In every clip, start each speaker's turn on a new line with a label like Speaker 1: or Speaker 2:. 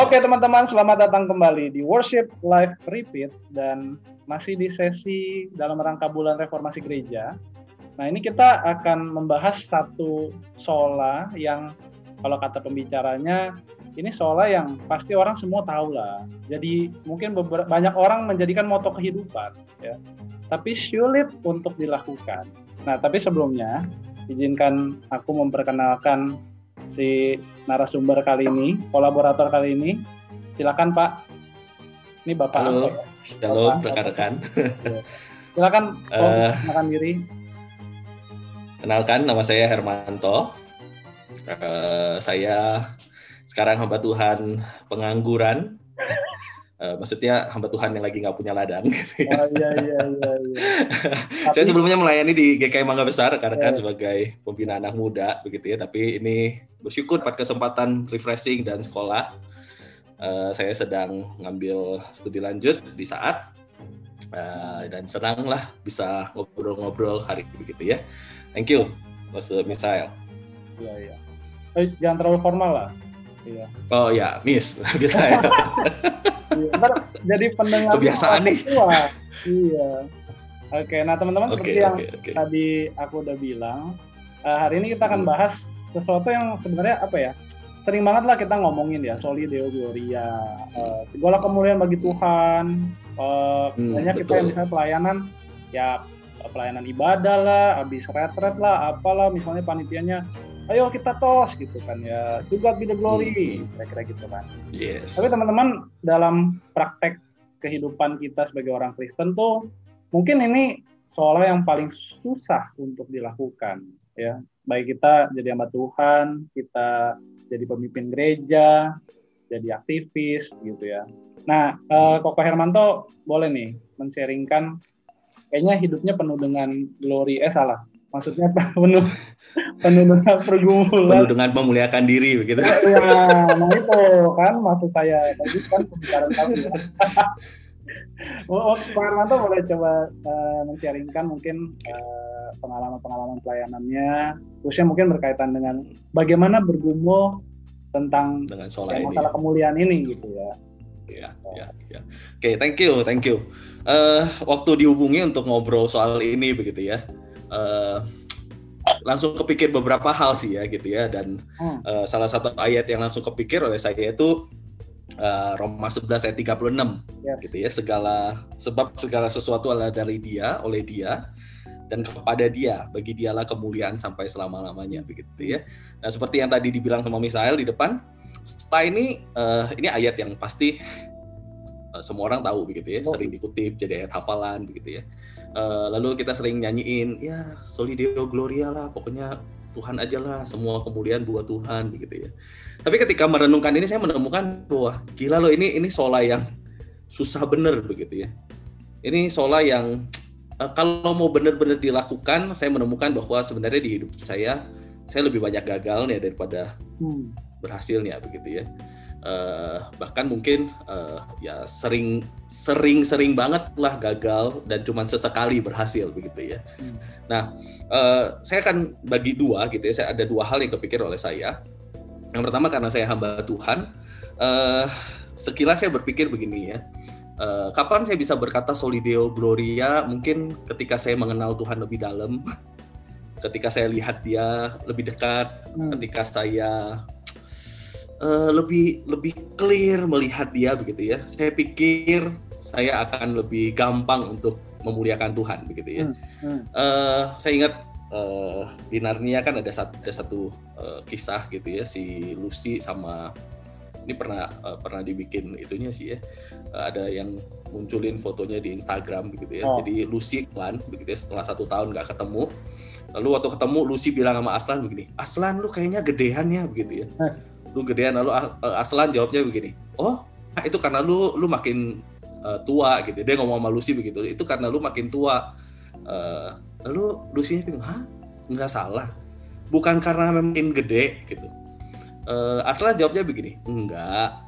Speaker 1: Oke teman-teman, selamat datang kembali di Worship Live Repeat dan masih di sesi dalam rangka bulan reformasi gereja. Nah ini kita akan membahas satu sola yang kalau kata pembicaranya ini sola yang pasti orang semua tahu lah. Jadi mungkin banyak orang menjadikan moto kehidupan, ya. Tapi sulit untuk dilakukan. Nah tapi sebelumnya izinkan aku memperkenalkan si narasumber kali ini, kolaborator kali ini. Silakan Pak. Ini Bapak
Speaker 2: Halo. Shalom rekan-rekan.
Speaker 1: Silakan uh, kenalkan diri.
Speaker 2: Kenalkan nama saya Hermanto. Uh, saya sekarang hamba Tuhan pengangguran. Uh, maksudnya hamba Tuhan yang lagi nggak punya ladang. Oh, iya, iya, iya, iya. saya sebelumnya melayani di GKI Mangga Besar karena kan iya. sebagai pembina anak muda begitu ya. Tapi ini bersyukur pada kesempatan refreshing dan sekolah. Uh, saya sedang ngambil studi lanjut di saat uh, dan senang lah bisa ngobrol-ngobrol hari ini begitu ya. Thank you, Mas Misael.
Speaker 1: Iya iya. Eh, jangan terlalu formal lah.
Speaker 2: Iya. Oh ya, Miss bisa ya.
Speaker 1: iya, jadi pendengar
Speaker 2: kebiasaan nih.
Speaker 1: Tua. Iya. Oke, nah teman-teman okay, seperti okay, yang okay. tadi aku udah bilang, uh, hari ini kita akan hmm. bahas sesuatu yang sebenarnya apa ya sering banget lah kita ngomongin ya soli deo gloria uh, segala kemuliaan bagi Tuhan uh, hmm, banyak betul. kita yang misalnya pelayanan ya pelayanan ibadah lah habis retret lah apalah misalnya panitianya ayo kita tos gitu kan ya juga be the glory hmm. kira-kira gitu kan yes. tapi teman-teman dalam praktek kehidupan kita sebagai orang Kristen tuh mungkin ini soalnya yang paling susah untuk dilakukan ya baik kita jadi hamba Tuhan, kita jadi pemimpin gereja, jadi aktivis gitu ya. Nah, uh, Koko Hermanto boleh nih men-sharingkan kayaknya hidupnya penuh dengan glory eh salah. Maksudnya penuh penuh dengan pergumulan.
Speaker 2: Penuh dengan memuliakan diri begitu.
Speaker 1: Ya, nah itu kan maksud saya tadi kan pembicaraan kami. oh, oh, Pak Hermanto boleh coba uh, men-sharingkan mungkin uh, pengalaman-pengalaman pelayanannya, khususnya mungkin berkaitan dengan bagaimana bergumul tentang dengan ya, masalah kemuliaan ini gitu ya.
Speaker 2: Ya, ya, ya. Oke, okay, thank you, thank you. Uh, waktu dihubungi untuk ngobrol soal ini begitu ya, uh, langsung kepikir beberapa hal sih ya gitu ya, dan hmm. uh, salah satu ayat yang langsung kepikir oleh saya itu uh, Roma 11 ayat 36 yes. gitu ya, segala sebab segala sesuatu adalah dari Dia, oleh Dia, dan kepada dia bagi dialah kemuliaan sampai selama-lamanya begitu ya. Nah, seperti yang tadi dibilang sama Misael di depan, setelah ini uh, ini ayat yang pasti uh, semua orang tahu begitu ya, oh. sering dikutip jadi ayat hafalan begitu ya. Uh, lalu kita sering nyanyiin ya Solideo Gloria lah, pokoknya Tuhan aja lah, semua kemuliaan buat Tuhan begitu ya. Tapi ketika merenungkan ini saya menemukan bahwa gila loh ini ini sola yang susah bener begitu ya. Ini sola yang uh, kalau mau benar-benar dilakukan, saya menemukan bahwa sebenarnya di hidup saya saya lebih banyak gagalnya daripada hmm. berhasilnya begitu ya. Uh, bahkan mungkin uh, ya sering sering sering banget lah gagal dan cuma sesekali berhasil begitu ya. Hmm. Nah, uh, saya akan bagi dua gitu ya. Saya ada dua hal yang kepikir oleh saya. Yang pertama karena saya hamba Tuhan, uh, sekilas saya berpikir begini ya Uh, kapan saya bisa berkata solideo gloria? Mungkin ketika saya mengenal Tuhan lebih dalam, ketika saya lihat Dia lebih dekat, hmm. ketika saya uh, lebih lebih clear melihat Dia begitu ya. Saya pikir saya akan lebih gampang untuk memuliakan Tuhan begitu ya. Hmm. Hmm. Uh, saya ingat uh, di Narnia kan ada satu, ada satu uh, kisah gitu ya si Lucy sama ini pernah uh, pernah dibikin itunya sih ya uh, ada yang munculin fotonya di Instagram begitu ya oh. jadi Lucy Aslan begitu ya setelah satu tahun nggak ketemu lalu waktu ketemu Lucy bilang sama Aslan begini Aslan lu kayaknya gedean ya begitu ya. Lu gedean lalu Aslan jawabnya begini oh itu karena lu lu makin uh, tua gitu. Dia ngomong sama Lucy begitu itu karena lu makin tua. Uh, lalu Lucy bilang hah? Nggak salah. Bukan karena makin gede gitu. Uh, Asla jawabnya begini, enggak,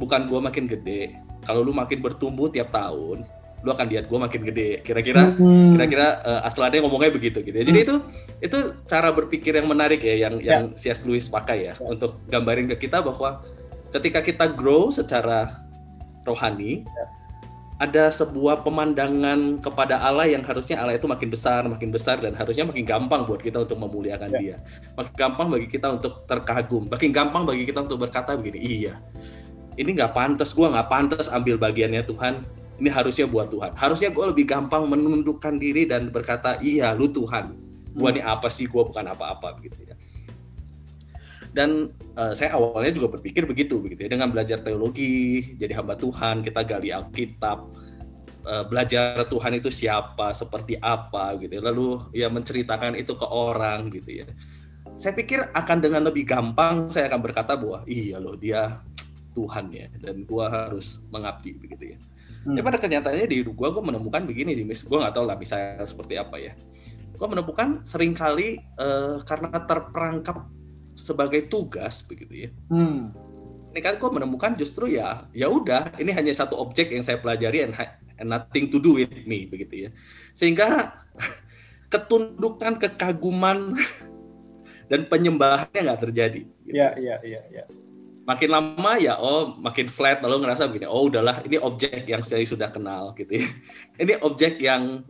Speaker 2: bukan gue makin gede. Kalau lu makin bertumbuh tiap tahun, lu akan lihat gue makin gede. Kira-kira, hmm. kira-kira uh, Asladnya ngomongnya begitu gitu. Ya. Jadi hmm. itu itu cara berpikir yang menarik ya, yang yeah. yang C.S. Lewis pakai ya, yeah. untuk gambarin ke kita bahwa ketika kita grow secara rohani, ya. ada sebuah pemandangan kepada Allah yang harusnya Allah itu makin besar, makin besar dan harusnya makin gampang buat kita untuk memuliakan ya. Dia. Makin gampang bagi kita untuk terkagum, makin gampang bagi kita untuk berkata begini, iya, ini nggak pantas, gue nggak pantas ambil bagiannya Tuhan. Ini harusnya buat Tuhan. Harusnya gue lebih gampang menundukkan diri dan berkata, iya, lu Tuhan. Gue hmm. ini apa sih? Gue bukan apa-apa, gitu ya dan uh, saya awalnya juga berpikir begitu begitu ya dengan belajar teologi jadi hamba Tuhan kita gali Alkitab uh, belajar Tuhan itu siapa seperti apa gitu ya. lalu ya menceritakan itu ke orang gitu ya saya pikir akan dengan lebih gampang saya akan berkata bahwa iya loh dia Tuhan ya dan gua harus mengabdi begitu ya hmm. ya pada kenyataannya di hidup gua gua menemukan begini sih mis gua nggak tahu lah misalnya seperti apa ya gua menemukan sering kali uh, karena terperangkap sebagai tugas begitu ya. Hmm. Ini kan gue menemukan justru ya ya udah ini hanya satu objek yang saya pelajari and, and nothing to do with me begitu ya. Sehingga ketundukan, kekaguman dan penyembahannya nggak terjadi.
Speaker 1: Iya iya iya. Ya.
Speaker 2: Makin lama ya oh makin flat lalu ngerasa begini oh udahlah ini objek yang saya sudah kenal gitu ya. Ini objek yang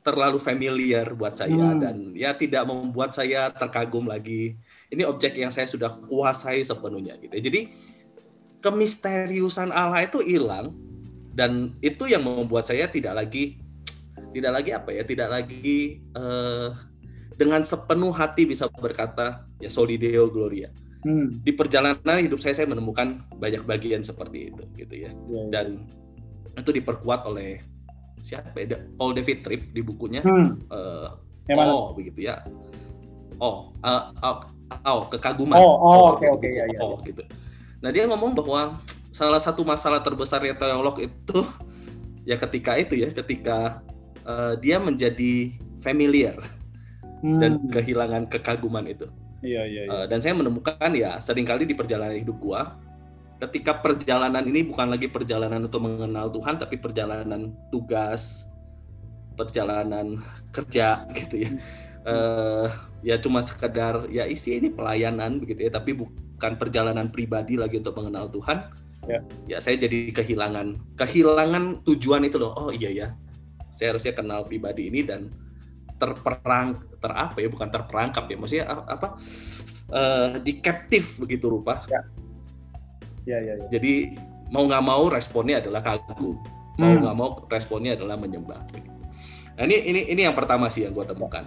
Speaker 2: terlalu familiar buat saya hmm. dan ya tidak membuat saya terkagum lagi ini objek yang saya sudah kuasai sepenuhnya gitu. Jadi kemisteriusan Allah itu hilang dan itu yang membuat saya tidak lagi tidak lagi apa ya, tidak lagi uh, dengan sepenuh hati bisa berkata ya solideo gloria. Hmm. Di perjalanan hidup saya saya menemukan banyak bagian seperti itu gitu ya. ya, ya. Dan itu diperkuat oleh siapa ya? Paul David Tripp di bukunya hmm. uh, oh begitu ya oh uh, oh, oh kekaguman
Speaker 1: oh oh oke oke ya, ya,
Speaker 2: oh gitu nah dia ngomong bahwa salah satu masalah terbesar ya teolog itu ya ketika itu ya ketika uh, dia menjadi familiar hmm. dan kehilangan kekaguman itu
Speaker 1: iya iya, iya. Uh,
Speaker 2: dan saya menemukan ya sering kali di perjalanan hidup gua ketika perjalanan ini bukan lagi perjalanan untuk mengenal Tuhan tapi perjalanan tugas perjalanan kerja gitu ya. Uh, ya cuma sekedar ya isi ini pelayanan begitu ya tapi bukan perjalanan pribadi lagi untuk mengenal Tuhan. Ya, ya saya jadi kehilangan kehilangan tujuan itu loh. Oh iya ya. Saya harusnya kenal pribadi ini dan terperang terapa ya bukan terperangkap ya maksudnya apa uh, di captive begitu rupa
Speaker 1: ya. Ya, ya, ya.
Speaker 2: jadi mau nggak mau responnya adalah kagum mau hmm. nggak hmm. mau responnya adalah menyembah nah ini ini ini yang pertama sih yang gue temukan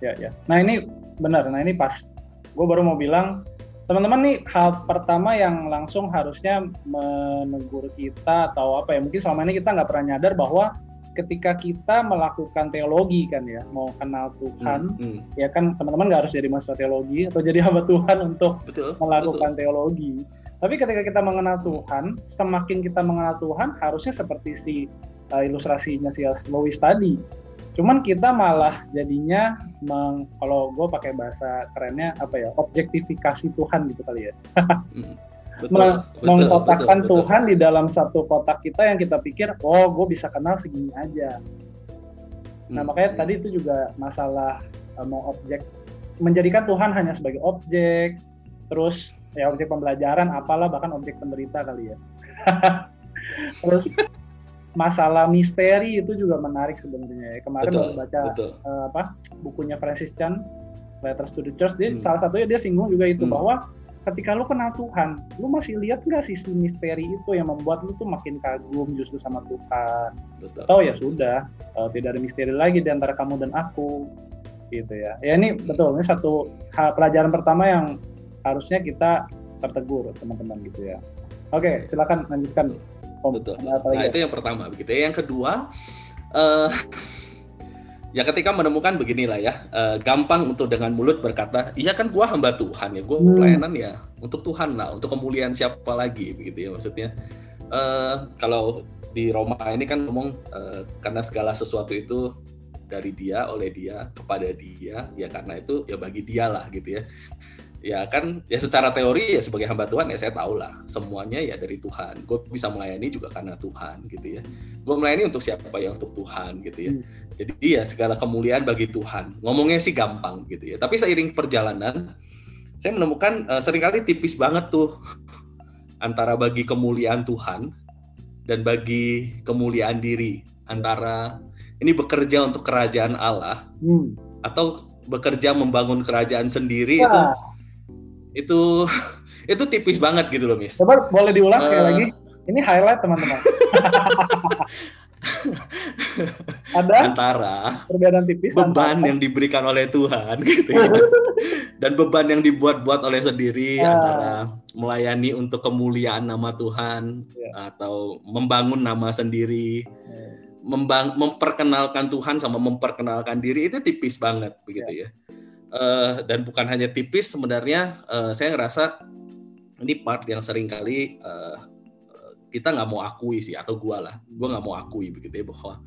Speaker 1: ya ya nah ini benar nah ini pas gue baru mau bilang teman-teman nih hal pertama yang langsung harusnya menegur kita atau apa ya mungkin selama ini kita nggak pernah nyadar bahwa ketika kita melakukan teologi kan ya mau kenal Tuhan hmm, hmm. ya kan teman-teman nggak harus jadi mahasiswa teologi atau jadi hamba Tuhan untuk betul, melakukan betul. teologi tapi ketika kita mengenal Tuhan semakin kita mengenal Tuhan harusnya seperti si uh, ilustrasinya si Lewis tadi Cuman kita malah jadinya meng, kalau gue pakai bahasa kerennya apa ya objektifikasi Tuhan gitu kali ya. Betul, mengkotakkan betul, Tuhan di dalam satu kotak kita yang kita pikir oh gue bisa kenal segini aja. Nah hmm, makanya hmm. tadi itu juga masalah uh, mau objek menjadikan Tuhan hanya sebagai objek, terus ya objek pembelajaran apalah bahkan objek penderita kali ya. terus masalah misteri itu juga menarik sebenarnya. Ya. Kemarin betul, baru baca Uh, apa bukunya Francis Chan Letters to the Church. Dia hmm. salah satunya dia singgung juga itu hmm. bahwa ketika lu kenal Tuhan, lu masih lihat nggak sisi misteri itu yang membuat lu tuh makin kagum justru sama Tuhan. Betul. Atau ya sudah, uh, tidak ada misteri lagi di antara kamu dan aku, gitu ya. Ya ini betul, ini satu hal pelajaran pertama yang harusnya kita tertegur teman-teman gitu ya. Oke, silakan lanjutkan.
Speaker 2: Oh, Betul. Nah, itu yang pertama begitu. Ya. Yang kedua, uh, ya ketika menemukan beginilah ya, uh, gampang untuk dengan mulut berkata, iya kan gua hamba Tuhan ya, gua hmm. pelayanan ya untuk Tuhan lah, untuk kemuliaan siapa lagi begitu ya maksudnya. Uh, kalau di Roma ini kan ngomong uh, karena segala sesuatu itu dari dia, oleh dia, kepada dia, ya karena itu ya bagi dia lah gitu ya ya kan ya secara teori ya sebagai hamba Tuhan ya saya tahu lah. Semuanya ya dari Tuhan. Gue bisa melayani juga karena Tuhan gitu ya. Gue melayani untuk siapa ya? Untuk Tuhan gitu ya. Hmm. jadi ya segala kemuliaan bagi Tuhan. Ngomongnya sih gampang gitu ya. Tapi seiring perjalanan saya menemukan uh, sering kali tipis banget tuh antara bagi kemuliaan Tuhan dan bagi kemuliaan diri. Antara ini bekerja untuk kerajaan Allah hmm. atau bekerja membangun kerajaan sendiri ya. itu itu itu tipis banget gitu loh Miss.
Speaker 1: Coba boleh diulang uh, sekali eh. lagi. Ini highlight teman-teman. ada
Speaker 2: antara
Speaker 1: perbedaan tipis
Speaker 2: beban antara. yang diberikan oleh Tuhan gitu ya dan beban yang dibuat-buat oleh sendiri uh. antara melayani untuk kemuliaan nama Tuhan yeah. atau membangun nama sendiri yeah. membang memperkenalkan Tuhan sama memperkenalkan diri itu tipis banget begitu yeah. ya uh, dan bukan hanya tipis sebenarnya uh, saya ngerasa ini part yang sering kali uh, kita nggak mau akui sih atau gua lah gua nggak mau akui begitu ya bahwa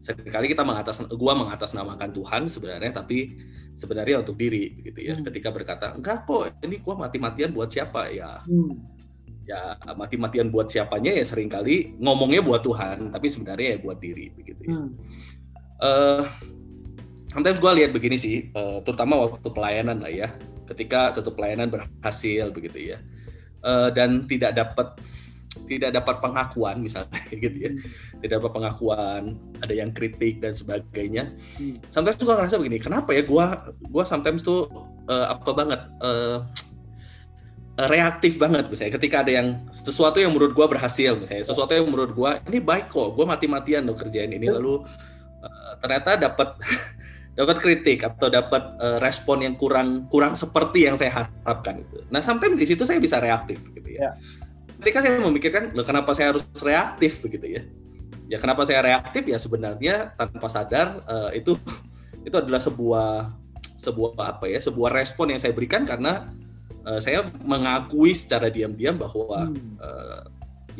Speaker 2: sering kali kita mengatas gua mengatasnamakan Tuhan sebenarnya tapi sebenarnya untuk diri begitu ya hmm. ketika berkata enggak kok ini gua mati-matian buat siapa ya hmm. ya mati-matian buat siapanya ya sering kali ngomongnya buat Tuhan tapi sebenarnya ya buat diri begitu ya hmm. uh, sometimes gue lihat begini sih uh, terutama waktu pelayanan lah ya. Ketika satu pelayanan berhasil begitu ya. Uh, dan tidak dapat tidak dapat pengakuan misalnya gitu ya. Hmm. tidak dapat pengakuan ada yang kritik dan sebagainya. Hmm. sometimes tuh gue ngerasa begini kenapa ya gue gue sometimes tuh uh, apa banget uh, reaktif banget misalnya. Ketika ada yang sesuatu yang menurut gue berhasil misalnya sesuatu yang menurut gue ini baik kok gue mati-matian loh kerjain ini. Lalu uh, ternyata dapat dapat kritik atau dapat uh, respon yang kurang kurang seperti yang saya harapkan itu. Nah, sometimes di situ saya bisa reaktif gitu ya. Yeah ketika saya memikirkan loh kenapa saya harus reaktif begitu ya ya kenapa saya reaktif ya sebenarnya tanpa sadar uh, itu itu adalah sebuah sebuah apa ya sebuah respon yang saya berikan karena uh, saya mengakui secara diam-diam bahwa hmm. uh,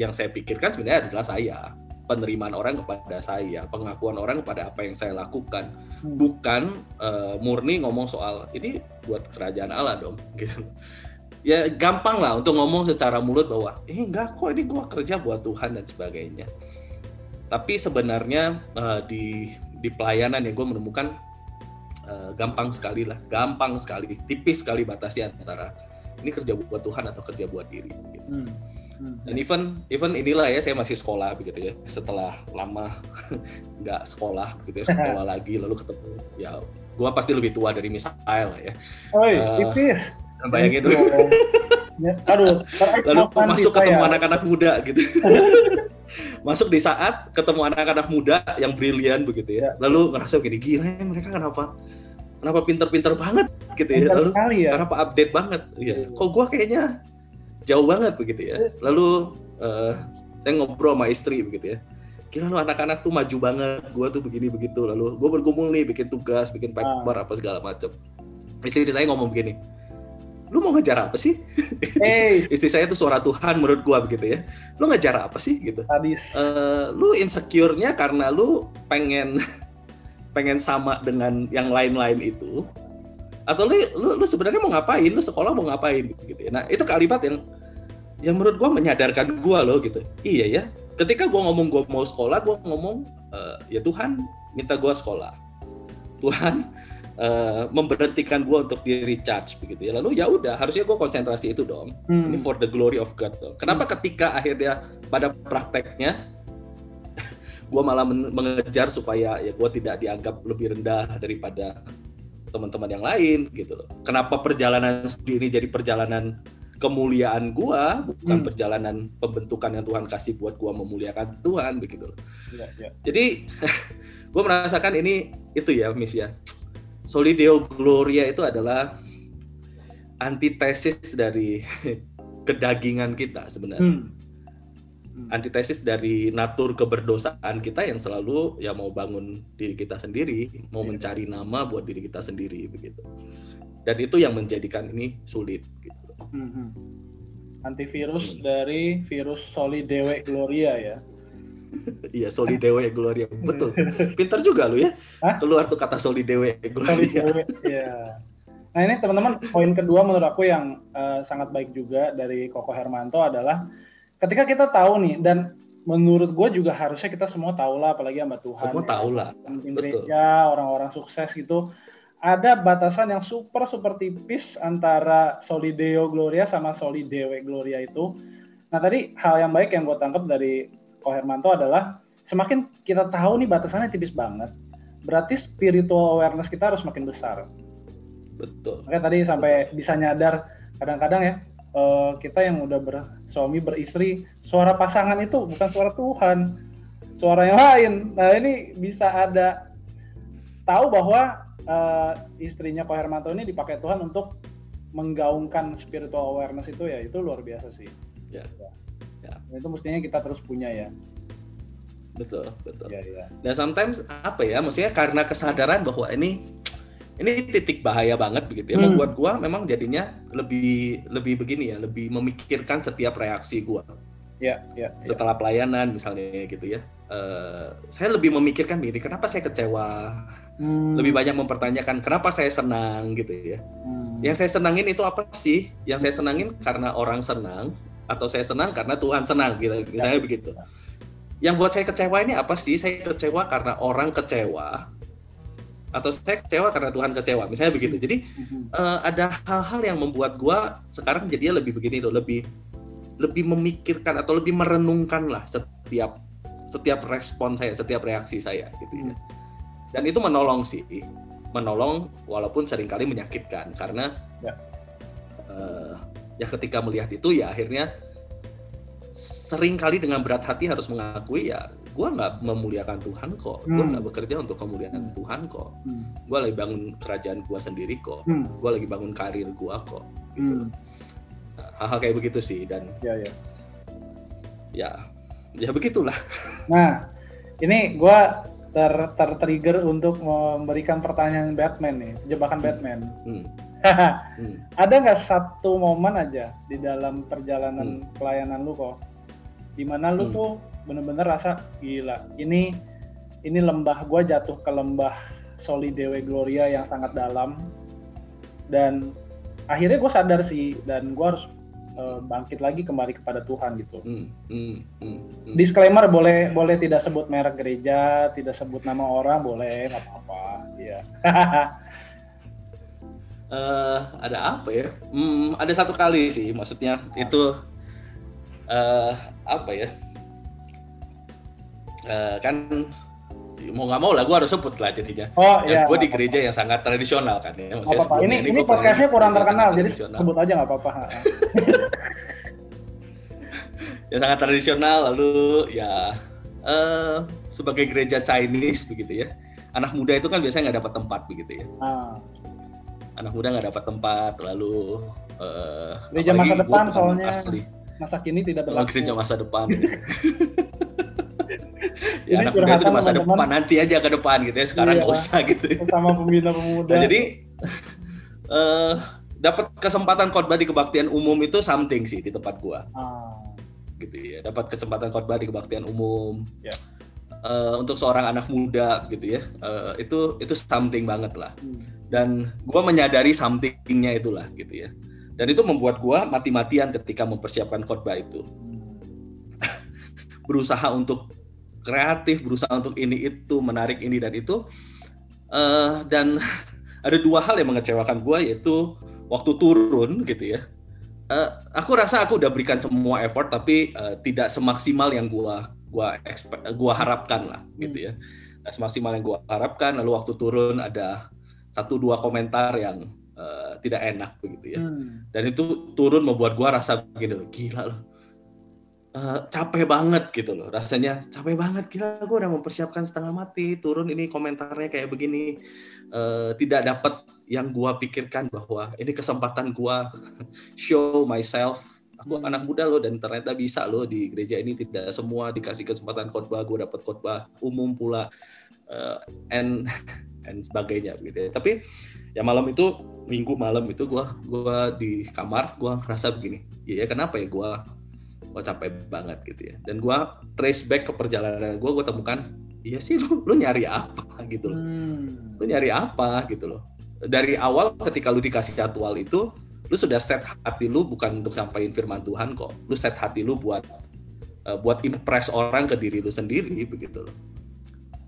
Speaker 2: yang saya pikirkan sebenarnya adalah saya penerimaan orang kepada saya pengakuan orang kepada apa yang saya lakukan hmm. bukan uh, murni ngomong soal ini buat kerajaan Allah dong gitu ya gampang lah untuk ngomong secara mulut bahwa eh enggak kok ini gua kerja buat Tuhan dan sebagainya tapi sebenarnya uh, di di pelayanan yang gue menemukan uh, gampang sekali lah gampang sekali tipis sekali batasnya antara ini kerja buat Tuhan atau kerja buat diri gitu. hmm. Hmm. dan even even inilah ya saya masih sekolah begitu ya setelah lama nggak sekolah gitu ya sekolah lagi lalu ketemu ya gue pasti lebih tua dari Misael lah ya
Speaker 1: Oi, uh, tipis
Speaker 2: bayangin dulu. Ya, aduh, lalu masuk ketemu anak-anak muda gitu. masuk di saat ketemu anak-anak muda yang brilian begitu ya. ya. Lalu ngerasa gini, gila ya mereka kenapa kenapa pinter-pinter banget gitu ya. Lalu ya. kenapa update banget. Ya. Kok gua kayaknya jauh banget begitu ya. Lalu uh, saya ngobrol sama istri begitu ya. Gila lu anak-anak tuh maju banget, gua tuh begini begitu. Lalu gua bergumul nih bikin tugas, bikin paper ah. apa segala macam. Istri saya ngomong begini, lu mau ngejar apa sih? Hey. Istri saya tuh suara Tuhan menurut gua begitu ya. Lu ngejar apa sih gitu? Habis. Uh, lu insecure-nya karena lu pengen pengen sama dengan yang lain-lain itu atau lu lu, lu sebenarnya mau ngapain? Lu sekolah mau ngapain gitu ya. Nah, itu kalimat yang yang menurut gua menyadarkan gua loh gitu. Iya ya. Ketika gua ngomong gua mau sekolah, gua ngomong uh, ya Tuhan minta gua sekolah. Tuhan uh, memberhentikan gue untuk di recharge begitu ya lalu ya udah harusnya gue konsentrasi itu dong hmm. ini for the glory of God dong kenapa hmm. ketika akhirnya pada prakteknya gue malah mengejar supaya ya gue tidak dianggap lebih rendah daripada teman-teman yang lain gitu loh kenapa perjalanan studi ini jadi perjalanan kemuliaan gua bukan hmm. perjalanan pembentukan yang Tuhan kasih buat gua memuliakan Tuhan begitu loh. Ya, ya. Jadi gua merasakan ini itu ya Miss ya Solideo Gloria itu adalah antitesis dari kedagingan kita sebenarnya. Hmm. Hmm. Antitesis dari natur keberdosaan kita yang selalu ya mau bangun diri kita sendiri, mau yeah. mencari nama buat diri kita sendiri begitu. Dan itu yang menjadikan ini sulit gitu.
Speaker 1: Antivirus hmm. dari virus Solidewe Gloria ya.
Speaker 2: Iya Solidewe Gloria betul. Pintar juga lu ya. Hah? Keluar tuh kata Solidewe Gloria. Solidewe,
Speaker 1: ya. Nah ini teman-teman poin kedua menurut aku yang uh, sangat baik juga dari Koko Hermanto adalah ketika kita tahu nih dan menurut gue juga harusnya kita semua tahu lah apalagi sama Tuhan.
Speaker 2: Semua ya. tahu lah.
Speaker 1: Gereja orang-orang sukses gitu ada batasan yang super super tipis antara Solideo Gloria sama Solidewe Gloria itu Nah tadi hal yang baik yang gue tangkap dari Ko Hermanto adalah semakin kita tahu nih batasannya tipis banget, berarti spiritual awareness kita harus makin besar.
Speaker 2: Betul.
Speaker 1: Makanya tadi sampai bisa nyadar kadang-kadang ya uh, kita yang udah bersuami beristri suara pasangan itu bukan suara Tuhan, suara yang lain. Nah ini bisa ada tahu bahwa uh, istrinya Ko Hermanto ini dipakai Tuhan untuk menggaungkan spiritual awareness itu ya itu luar biasa sih. Ya. ya. ya. Itu mestinya kita terus punya ya.
Speaker 2: Betul, betul. Ya, ya. Dan sometimes apa ya, maksudnya karena kesadaran bahwa ini ini titik bahaya banget begitu ya, hmm. membuat gua memang jadinya lebih lebih begini ya, lebih memikirkan setiap reaksi gua.
Speaker 1: Ya, ya.
Speaker 2: ya. Setelah pelayanan misalnya gitu ya. Uh, saya lebih memikirkan diri kenapa saya kecewa hmm. lebih banyak mempertanyakan kenapa saya senang gitu ya hmm. yang saya senangin itu apa sih yang saya senangin karena orang senang atau saya senang karena Tuhan senang gitu misalnya ya. begitu yang buat saya kecewa ini apa sih? Saya kecewa karena orang kecewa atau saya kecewa karena Tuhan kecewa. Misalnya begitu. Jadi uh, ada hal-hal yang membuat gua sekarang jadinya lebih begini loh, lebih lebih memikirkan atau lebih merenungkan lah setiap setiap respon saya, setiap reaksi saya gitu ya. Dan itu menolong sih, menolong walaupun sering kali menyakitkan karena ya. Uh, ya ketika melihat itu ya akhirnya sering kali dengan berat hati harus mengakui ya gue nggak memuliakan Tuhan kok hmm. gue nggak bekerja untuk kemuliaan hmm. Tuhan kok hmm. gue lagi bangun kerajaan gue sendiri kok hmm. gue lagi bangun karir gue kok gitu hmm. Hal-hal kayak begitu sih dan ya ya ya ya begitulah
Speaker 1: nah ini gue ter ter trigger untuk memberikan pertanyaan Batman nih jebakan hmm. Batman hmm. hmm. ada nggak satu momen aja di dalam perjalanan hmm. pelayanan lu kok di mana lu hmm. tuh bener-bener rasa gila ini ini lembah gue jatuh ke lembah Solidewe Gloria yang sangat dalam dan akhirnya gue sadar sih dan gue harus uh, bangkit lagi kembali kepada Tuhan gitu. Hmm, hmm, hmm, hmm. Disclaimer boleh boleh tidak sebut merek gereja, tidak sebut nama orang boleh nggak apa-apa, ya.
Speaker 2: uh, ada apa ya? Hmm, ada satu kali sih, maksudnya itu uh, apa ya uh, kan mau nggak mau lah gue harus sebut lah jadinya.
Speaker 1: Oh iya.
Speaker 2: Gue di gereja yang sangat tradisional kan ya.
Speaker 1: Maksudnya apa -apa. Ini ini, podcastnya kurang terkenal jadi sebut aja nggak apa-apa.
Speaker 2: yang sangat tradisional lalu ya uh, sebagai gereja Chinese begitu ya. Anak muda itu kan biasanya nggak dapat tempat begitu ya. Ah. Anak muda nggak dapat tempat lalu
Speaker 1: uh, gereja masa depan soalnya asli masa kini tidak berlaku.
Speaker 2: Gereja masa depan. ya, anak muda itu di masa depan nanti aja ke depan gitu ya sekarang iya, nggak usah gitu
Speaker 1: sama pembina pemuda
Speaker 2: nah, jadi uh, dapat kesempatan khotbah di kebaktian umum itu something sih di tempat gua ah. gitu ya dapat kesempatan khotbah di kebaktian umum yeah. Ya. uh, untuk seorang anak muda gitu ya uh, itu itu something banget lah hmm. dan gua menyadari somethingnya itulah gitu ya dan itu membuat gue mati-matian ketika mempersiapkan khotbah itu berusaha untuk kreatif berusaha untuk ini itu menarik ini dan itu uh, dan ada dua hal yang mengecewakan gue yaitu waktu turun gitu ya uh, aku rasa aku udah berikan semua effort tapi uh, tidak semaksimal yang gue gua gua harapkan lah gitu ya nah, semaksimal yang gue harapkan lalu waktu turun ada satu dua komentar yang uh, tidak enak begitu ya. Hmm. Dan itu turun membuat gua rasa gini loh, gila loh. Uh, capek banget gitu loh rasanya capek banget gila gue udah mempersiapkan setengah mati turun. Ini komentarnya kayak begini uh, tidak dapat yang gue pikirkan bahwa ini kesempatan gue show myself. Aku hmm. anak muda loh dan ternyata bisa loh di gereja ini tidak semua dikasih kesempatan khotbah gue dapat khotbah umum pula uh, and and sebagainya gitu ya. Tapi ya malam itu minggu malam itu gue gua di kamar gue ngerasa begini ya, ya kenapa ya gue gue capek banget gitu ya. Dan gue trace back ke perjalanan gue gue temukan iya sih lu lu nyari apa? gitu loh. Hmm. lu nyari apa? gitu loh. Dari awal ketika lu dikasih jadwal itu lu sudah set hati lu bukan untuk sampaikan firman Tuhan kok. Lu set hati lu buat uh, buat impress orang ke diri lu sendiri begitu loh.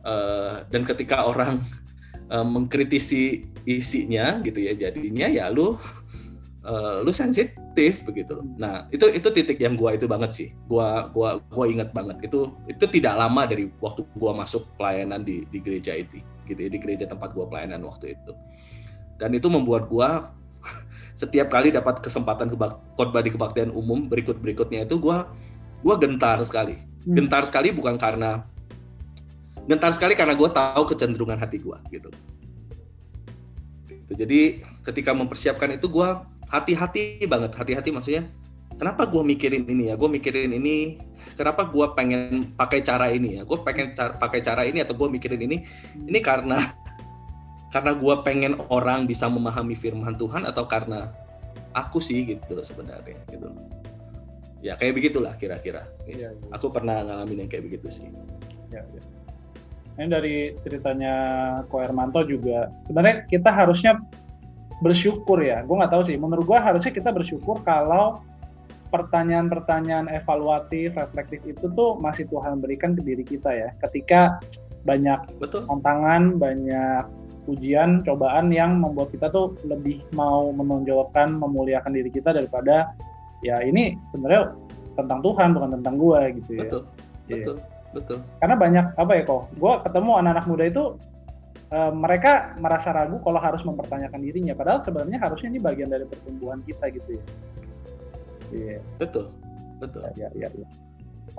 Speaker 2: Uh, dan ketika orang uh, mengkritisi isinya gitu ya jadinya ya lu uh, lu sensitif begitu loh. Nah itu itu titik yang gua itu banget sih. Gua gua gua inget banget itu itu tidak lama dari waktu gua masuk pelayanan di di gereja itu gitu ya, di gereja tempat gua pelayanan waktu itu. Dan itu membuat gua setiap kali dapat kesempatan khotbah di kebaktian umum berikut berikutnya itu gua gua gentar sekali. Hmm. Gentar sekali bukan karena gentar sekali karena gue tahu kecenderungan hati gue gitu. Jadi ketika mempersiapkan itu gue hati-hati banget hati-hati maksudnya. Kenapa gue mikirin ini ya? Gue mikirin ini kenapa gue pengen pakai cara ini ya? Gue pengen cara, pakai cara ini atau gue mikirin ini? Ini karena karena gue pengen orang bisa memahami firman Tuhan atau karena aku sih gitu loh sebenarnya gitu ya kayak begitulah kira-kira. Ya, ya. aku pernah ngalamin yang kayak begitu sih. Ya, ya.
Speaker 1: ini dari ceritanya Ko Hermanto juga. Sebenarnya kita harusnya bersyukur ya. Gue nggak tahu sih. Menurut gue harusnya kita bersyukur kalau pertanyaan-pertanyaan evaluatif, reflektif itu tuh masih Tuhan berikan ke diri kita ya. Ketika banyak Betul. tantangan, banyak ujian, cobaan yang membuat kita tuh lebih mau menonjolkan, memuliakan diri kita daripada ya ini sebenarnya tentang Tuhan bukan tentang gue gitu ya.
Speaker 2: Betul. Yeah. Betul. Betul.
Speaker 1: Karena banyak apa ya kok? Gue ketemu anak-anak muda itu uh, mereka merasa ragu kalau harus mempertanyakan dirinya. Padahal sebenarnya harusnya ini bagian dari pertumbuhan kita gitu ya.
Speaker 2: Yeah. betul. Betul.
Speaker 1: Ya ya, ya, ya.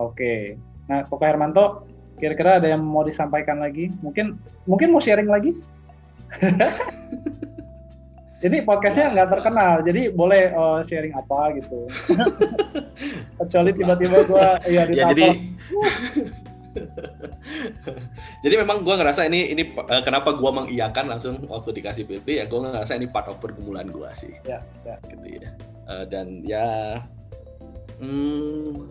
Speaker 1: oke. Nah Koko Hermanto kira-kira ada yang mau disampaikan lagi? Mungkin mungkin mau sharing lagi? Jadi podcastnya nggak terkenal, jadi boleh uh, sharing apa gitu. Kecuali tiba-tiba gue ya
Speaker 2: ya, jadi Jadi memang gue ngerasa ini ini uh, kenapa gue mengiyakan langsung waktu dikasih PP ya gue ngerasa ini part of pergumulan gue sih. Ya, ya. Gitu ya. Uh, dan ya, hmm,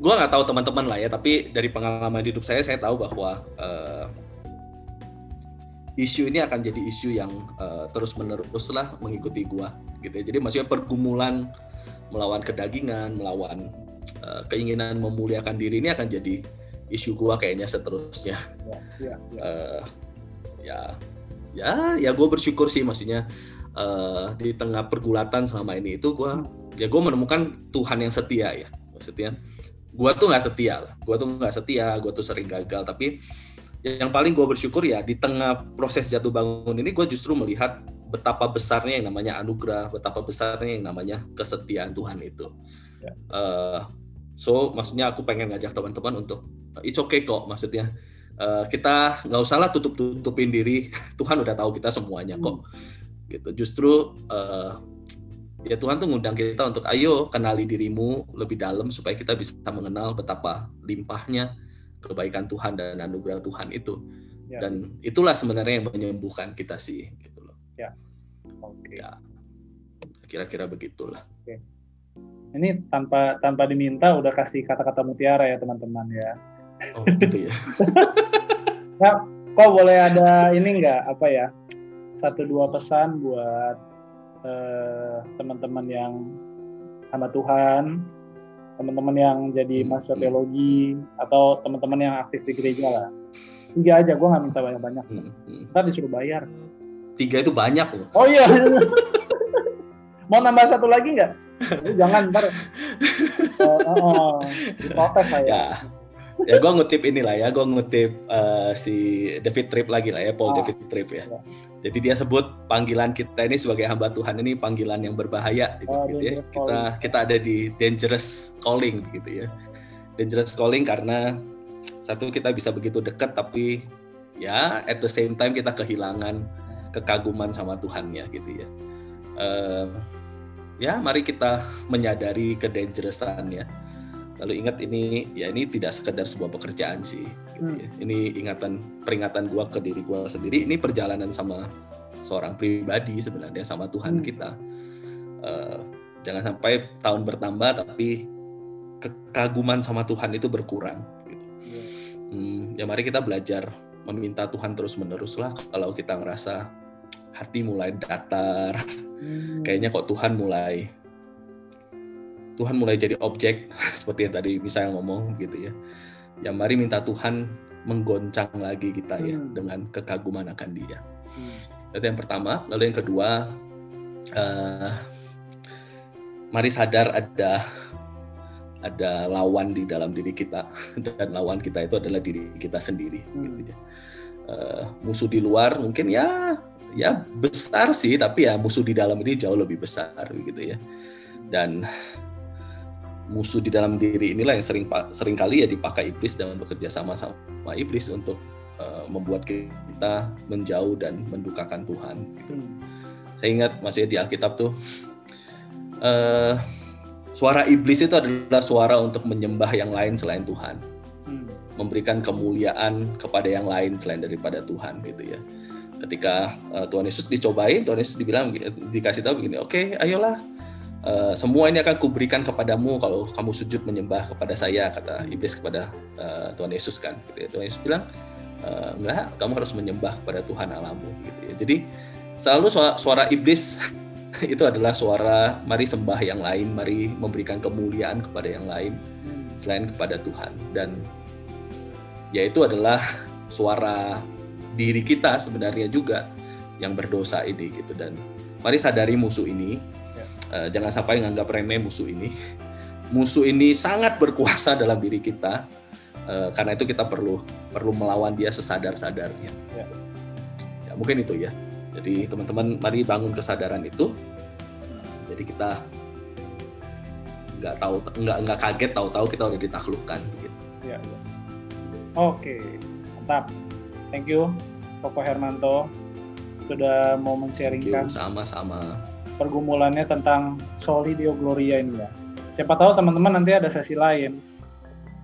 Speaker 2: gue nggak tahu teman-teman lah ya, tapi dari pengalaman hidup saya saya tahu bahwa uh, isu ini akan jadi isu yang uh, terus menerus lah mengikuti gue gitu ya. Jadi maksudnya pergumulan melawan kedagingan, melawan uh, keinginan memuliakan diri ini akan jadi isu gua kayaknya seterusnya. Ya ya ya, uh, ya ya ya gue bersyukur sih maksudnya uh, di tengah pergulatan selama ini itu gue ya gue menemukan Tuhan yang setia ya. Maksudnya gue tuh nggak setia lah. Gue tuh nggak setia gue tuh sering gagal. Tapi yang paling gue bersyukur ya di tengah proses jatuh bangun ini gue justru melihat betapa besarnya yang namanya anugerah betapa besarnya yang namanya kesetiaan Tuhan itu. Ya. uh, so maksudnya aku pengen ngajak teman-teman untuk it's okay kok maksudnya. Uh, kita nggak usah lah tutup tutupin diri Tuhan udah tahu kita semuanya kok. Gitu. Justru uh, ya Tuhan tuh ngundang kita untuk ayo kenali dirimu lebih dalam supaya kita bisa mengenal betapa limpahnya kebaikan Tuhan dan anugerah Tuhan itu. Ya. dan itulah sebenarnya yang menyembuhkan kita sih gitu loh. Ya. Oke. Okay. ya. Kira-kira begitulah.
Speaker 1: Ini tanpa tanpa diminta udah kasih kata-kata mutiara ya teman-teman ya Oh gitu ya. nah, kok boleh ada ini nggak apa ya satu dua pesan buat uh, teman-teman yang sama Tuhan, teman-teman yang jadi hmm, mahasiswa hmm. teologi atau teman-teman yang aktif di gereja lah. Tiga aja, gue nggak minta banyak-banyak. Hmm, hmm. Ntar disuruh bayar.
Speaker 2: Tiga itu banyak loh.
Speaker 1: Oh iya. Mau nambah satu lagi nggak? Jangan ntar. Diprotes saya. Ya
Speaker 2: ya gue ngutip inilah ya gue ngutip uh, si David Tripp lagi lah ya Paul oh. David Tripp ya. ya jadi dia sebut panggilan kita ini sebagai hamba Tuhan ini panggilan yang berbahaya gitu, gitu ya kita kita ada di dangerous calling gitu ya dangerous calling karena satu kita bisa begitu dekat tapi ya at the same time kita kehilangan kekaguman sama Tuhannya gitu ya uh, ya mari kita menyadari kedangerousannya lalu ingat ini ya ini tidak sekedar sebuah pekerjaan sih gitu hmm. ya. ini ingatan peringatan gua ke diri gua sendiri ini perjalanan sama seorang pribadi sebenarnya sama Tuhan hmm. kita uh, jangan sampai tahun bertambah tapi kekaguman sama Tuhan itu berkurang gitu. yeah. hmm, ya mari kita belajar meminta Tuhan terus menerus lah kalau kita ngerasa hati mulai datar hmm. kayaknya kok Tuhan mulai Tuhan mulai jadi objek seperti yang tadi misalnya ngomong gitu ya. Ya mari minta Tuhan menggoncang lagi kita ya hmm. dengan kekaguman akan Dia. Hmm. Itu yang pertama. Lalu yang kedua, uh, mari sadar ada ada lawan di dalam diri kita dan lawan kita itu adalah diri kita sendiri hmm. gitu ya. Uh, musuh di luar mungkin ya ya besar sih tapi ya musuh di dalam ini jauh lebih besar begitu ya. Dan musuh di dalam diri inilah yang sering sering kali ya dipakai iblis dan bekerja sama sama iblis untuk uh, membuat kita menjauh dan mendukakan Tuhan. Gitu. Saya ingat masih di Alkitab tuh uh, suara iblis itu adalah suara untuk menyembah yang lain selain Tuhan, hmm. memberikan kemuliaan kepada yang lain selain daripada Tuhan gitu ya. Ketika uh, Tuhan Yesus dicobain, Tuhan Yesus dibilang dikasih tahu begini, oke, okay, ayolah Uh, semua ini akan kuberikan kepadamu kalau kamu sujud menyembah kepada saya kata iblis kepada uh, Tuhan Yesus kan gitu ya. Tuhan Yesus bilang uh, enggak kamu harus menyembah kepada Tuhan Alamu gitu ya. Jadi selalu suara, suara iblis itu adalah suara mari sembah yang lain mari memberikan kemuliaan kepada yang lain selain kepada Tuhan. Dan ya itu adalah suara diri kita sebenarnya juga yang berdosa ini gitu dan mari sadari musuh ini uh, jangan sampai menganggap remeh musuh ini. Musuh ini sangat berkuasa dalam diri kita. Uh, karena itu kita perlu perlu melawan dia sesadar-sadarnya. Ya. ya mungkin itu ya. Jadi teman-teman mari bangun kesadaran itu. Jadi kita nggak tahu nggak nggak kaget tahu-tahu kita udah ditaklukkan. Gitu. Ya,
Speaker 1: ya. Oke, mantap. Thank you, Koko Hermanto sudah mau men-sharingkan.
Speaker 2: Sama-sama
Speaker 1: pergumulannya tentang Soli Deo Gloria ini ya. Siapa tahu teman-teman nanti ada sesi lain.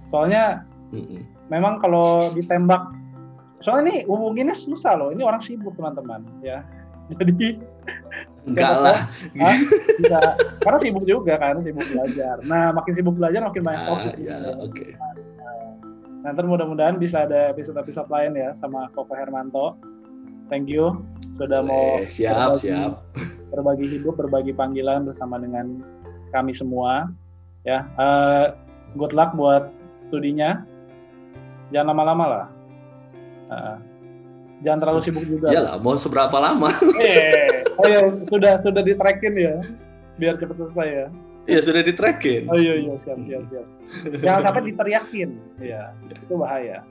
Speaker 1: Soalnya mm-hmm. memang kalau ditembak, soalnya ini hubunginnya susah loh. Ini orang sibuk teman-teman ya. Jadi
Speaker 2: enggak lah.
Speaker 1: bisa, karena sibuk juga kan, sibuk belajar. Nah, makin sibuk belajar makin banyak ah, topik.
Speaker 2: Ya, oke. Okay.
Speaker 1: Nanti mudah-mudahan bisa ada episode-episode lain ya sama Koko Hermanto. Thank you sudah mau
Speaker 2: siap berbagi, siap.
Speaker 1: berbagi hidup berbagi panggilan bersama dengan kami semua. Ya uh, good luck buat studinya. Jangan lama-lama lah. Uh, jangan terlalu sibuk juga.
Speaker 2: Lah mau seberapa lama?
Speaker 1: Eh oh ya sudah sudah di trackin ya biar cepat selesai ya
Speaker 2: Iya sudah di trackin.
Speaker 1: Oh iya iya siap siap siap. Jangan sampai diteriakin. Iya itu bahaya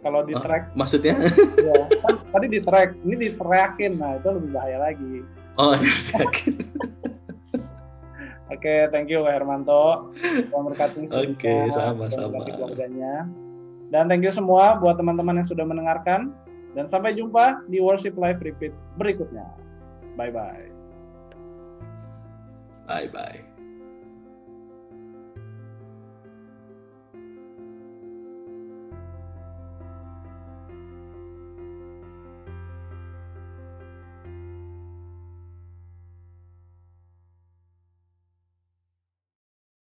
Speaker 1: kalau di track
Speaker 2: maksudnya
Speaker 1: ya, kan tadi di track ini di trackin nah itu lebih bahaya lagi
Speaker 2: oh yakin
Speaker 1: Oke, okay, thank you Pak Hermanto. Selamat berkati.
Speaker 2: Oke, okay, sama-sama.
Speaker 1: keluarganya. Dan thank you semua buat teman-teman yang sudah mendengarkan. Dan sampai jumpa di Worship Live Repeat berikutnya. Bye-bye.
Speaker 2: Bye-bye.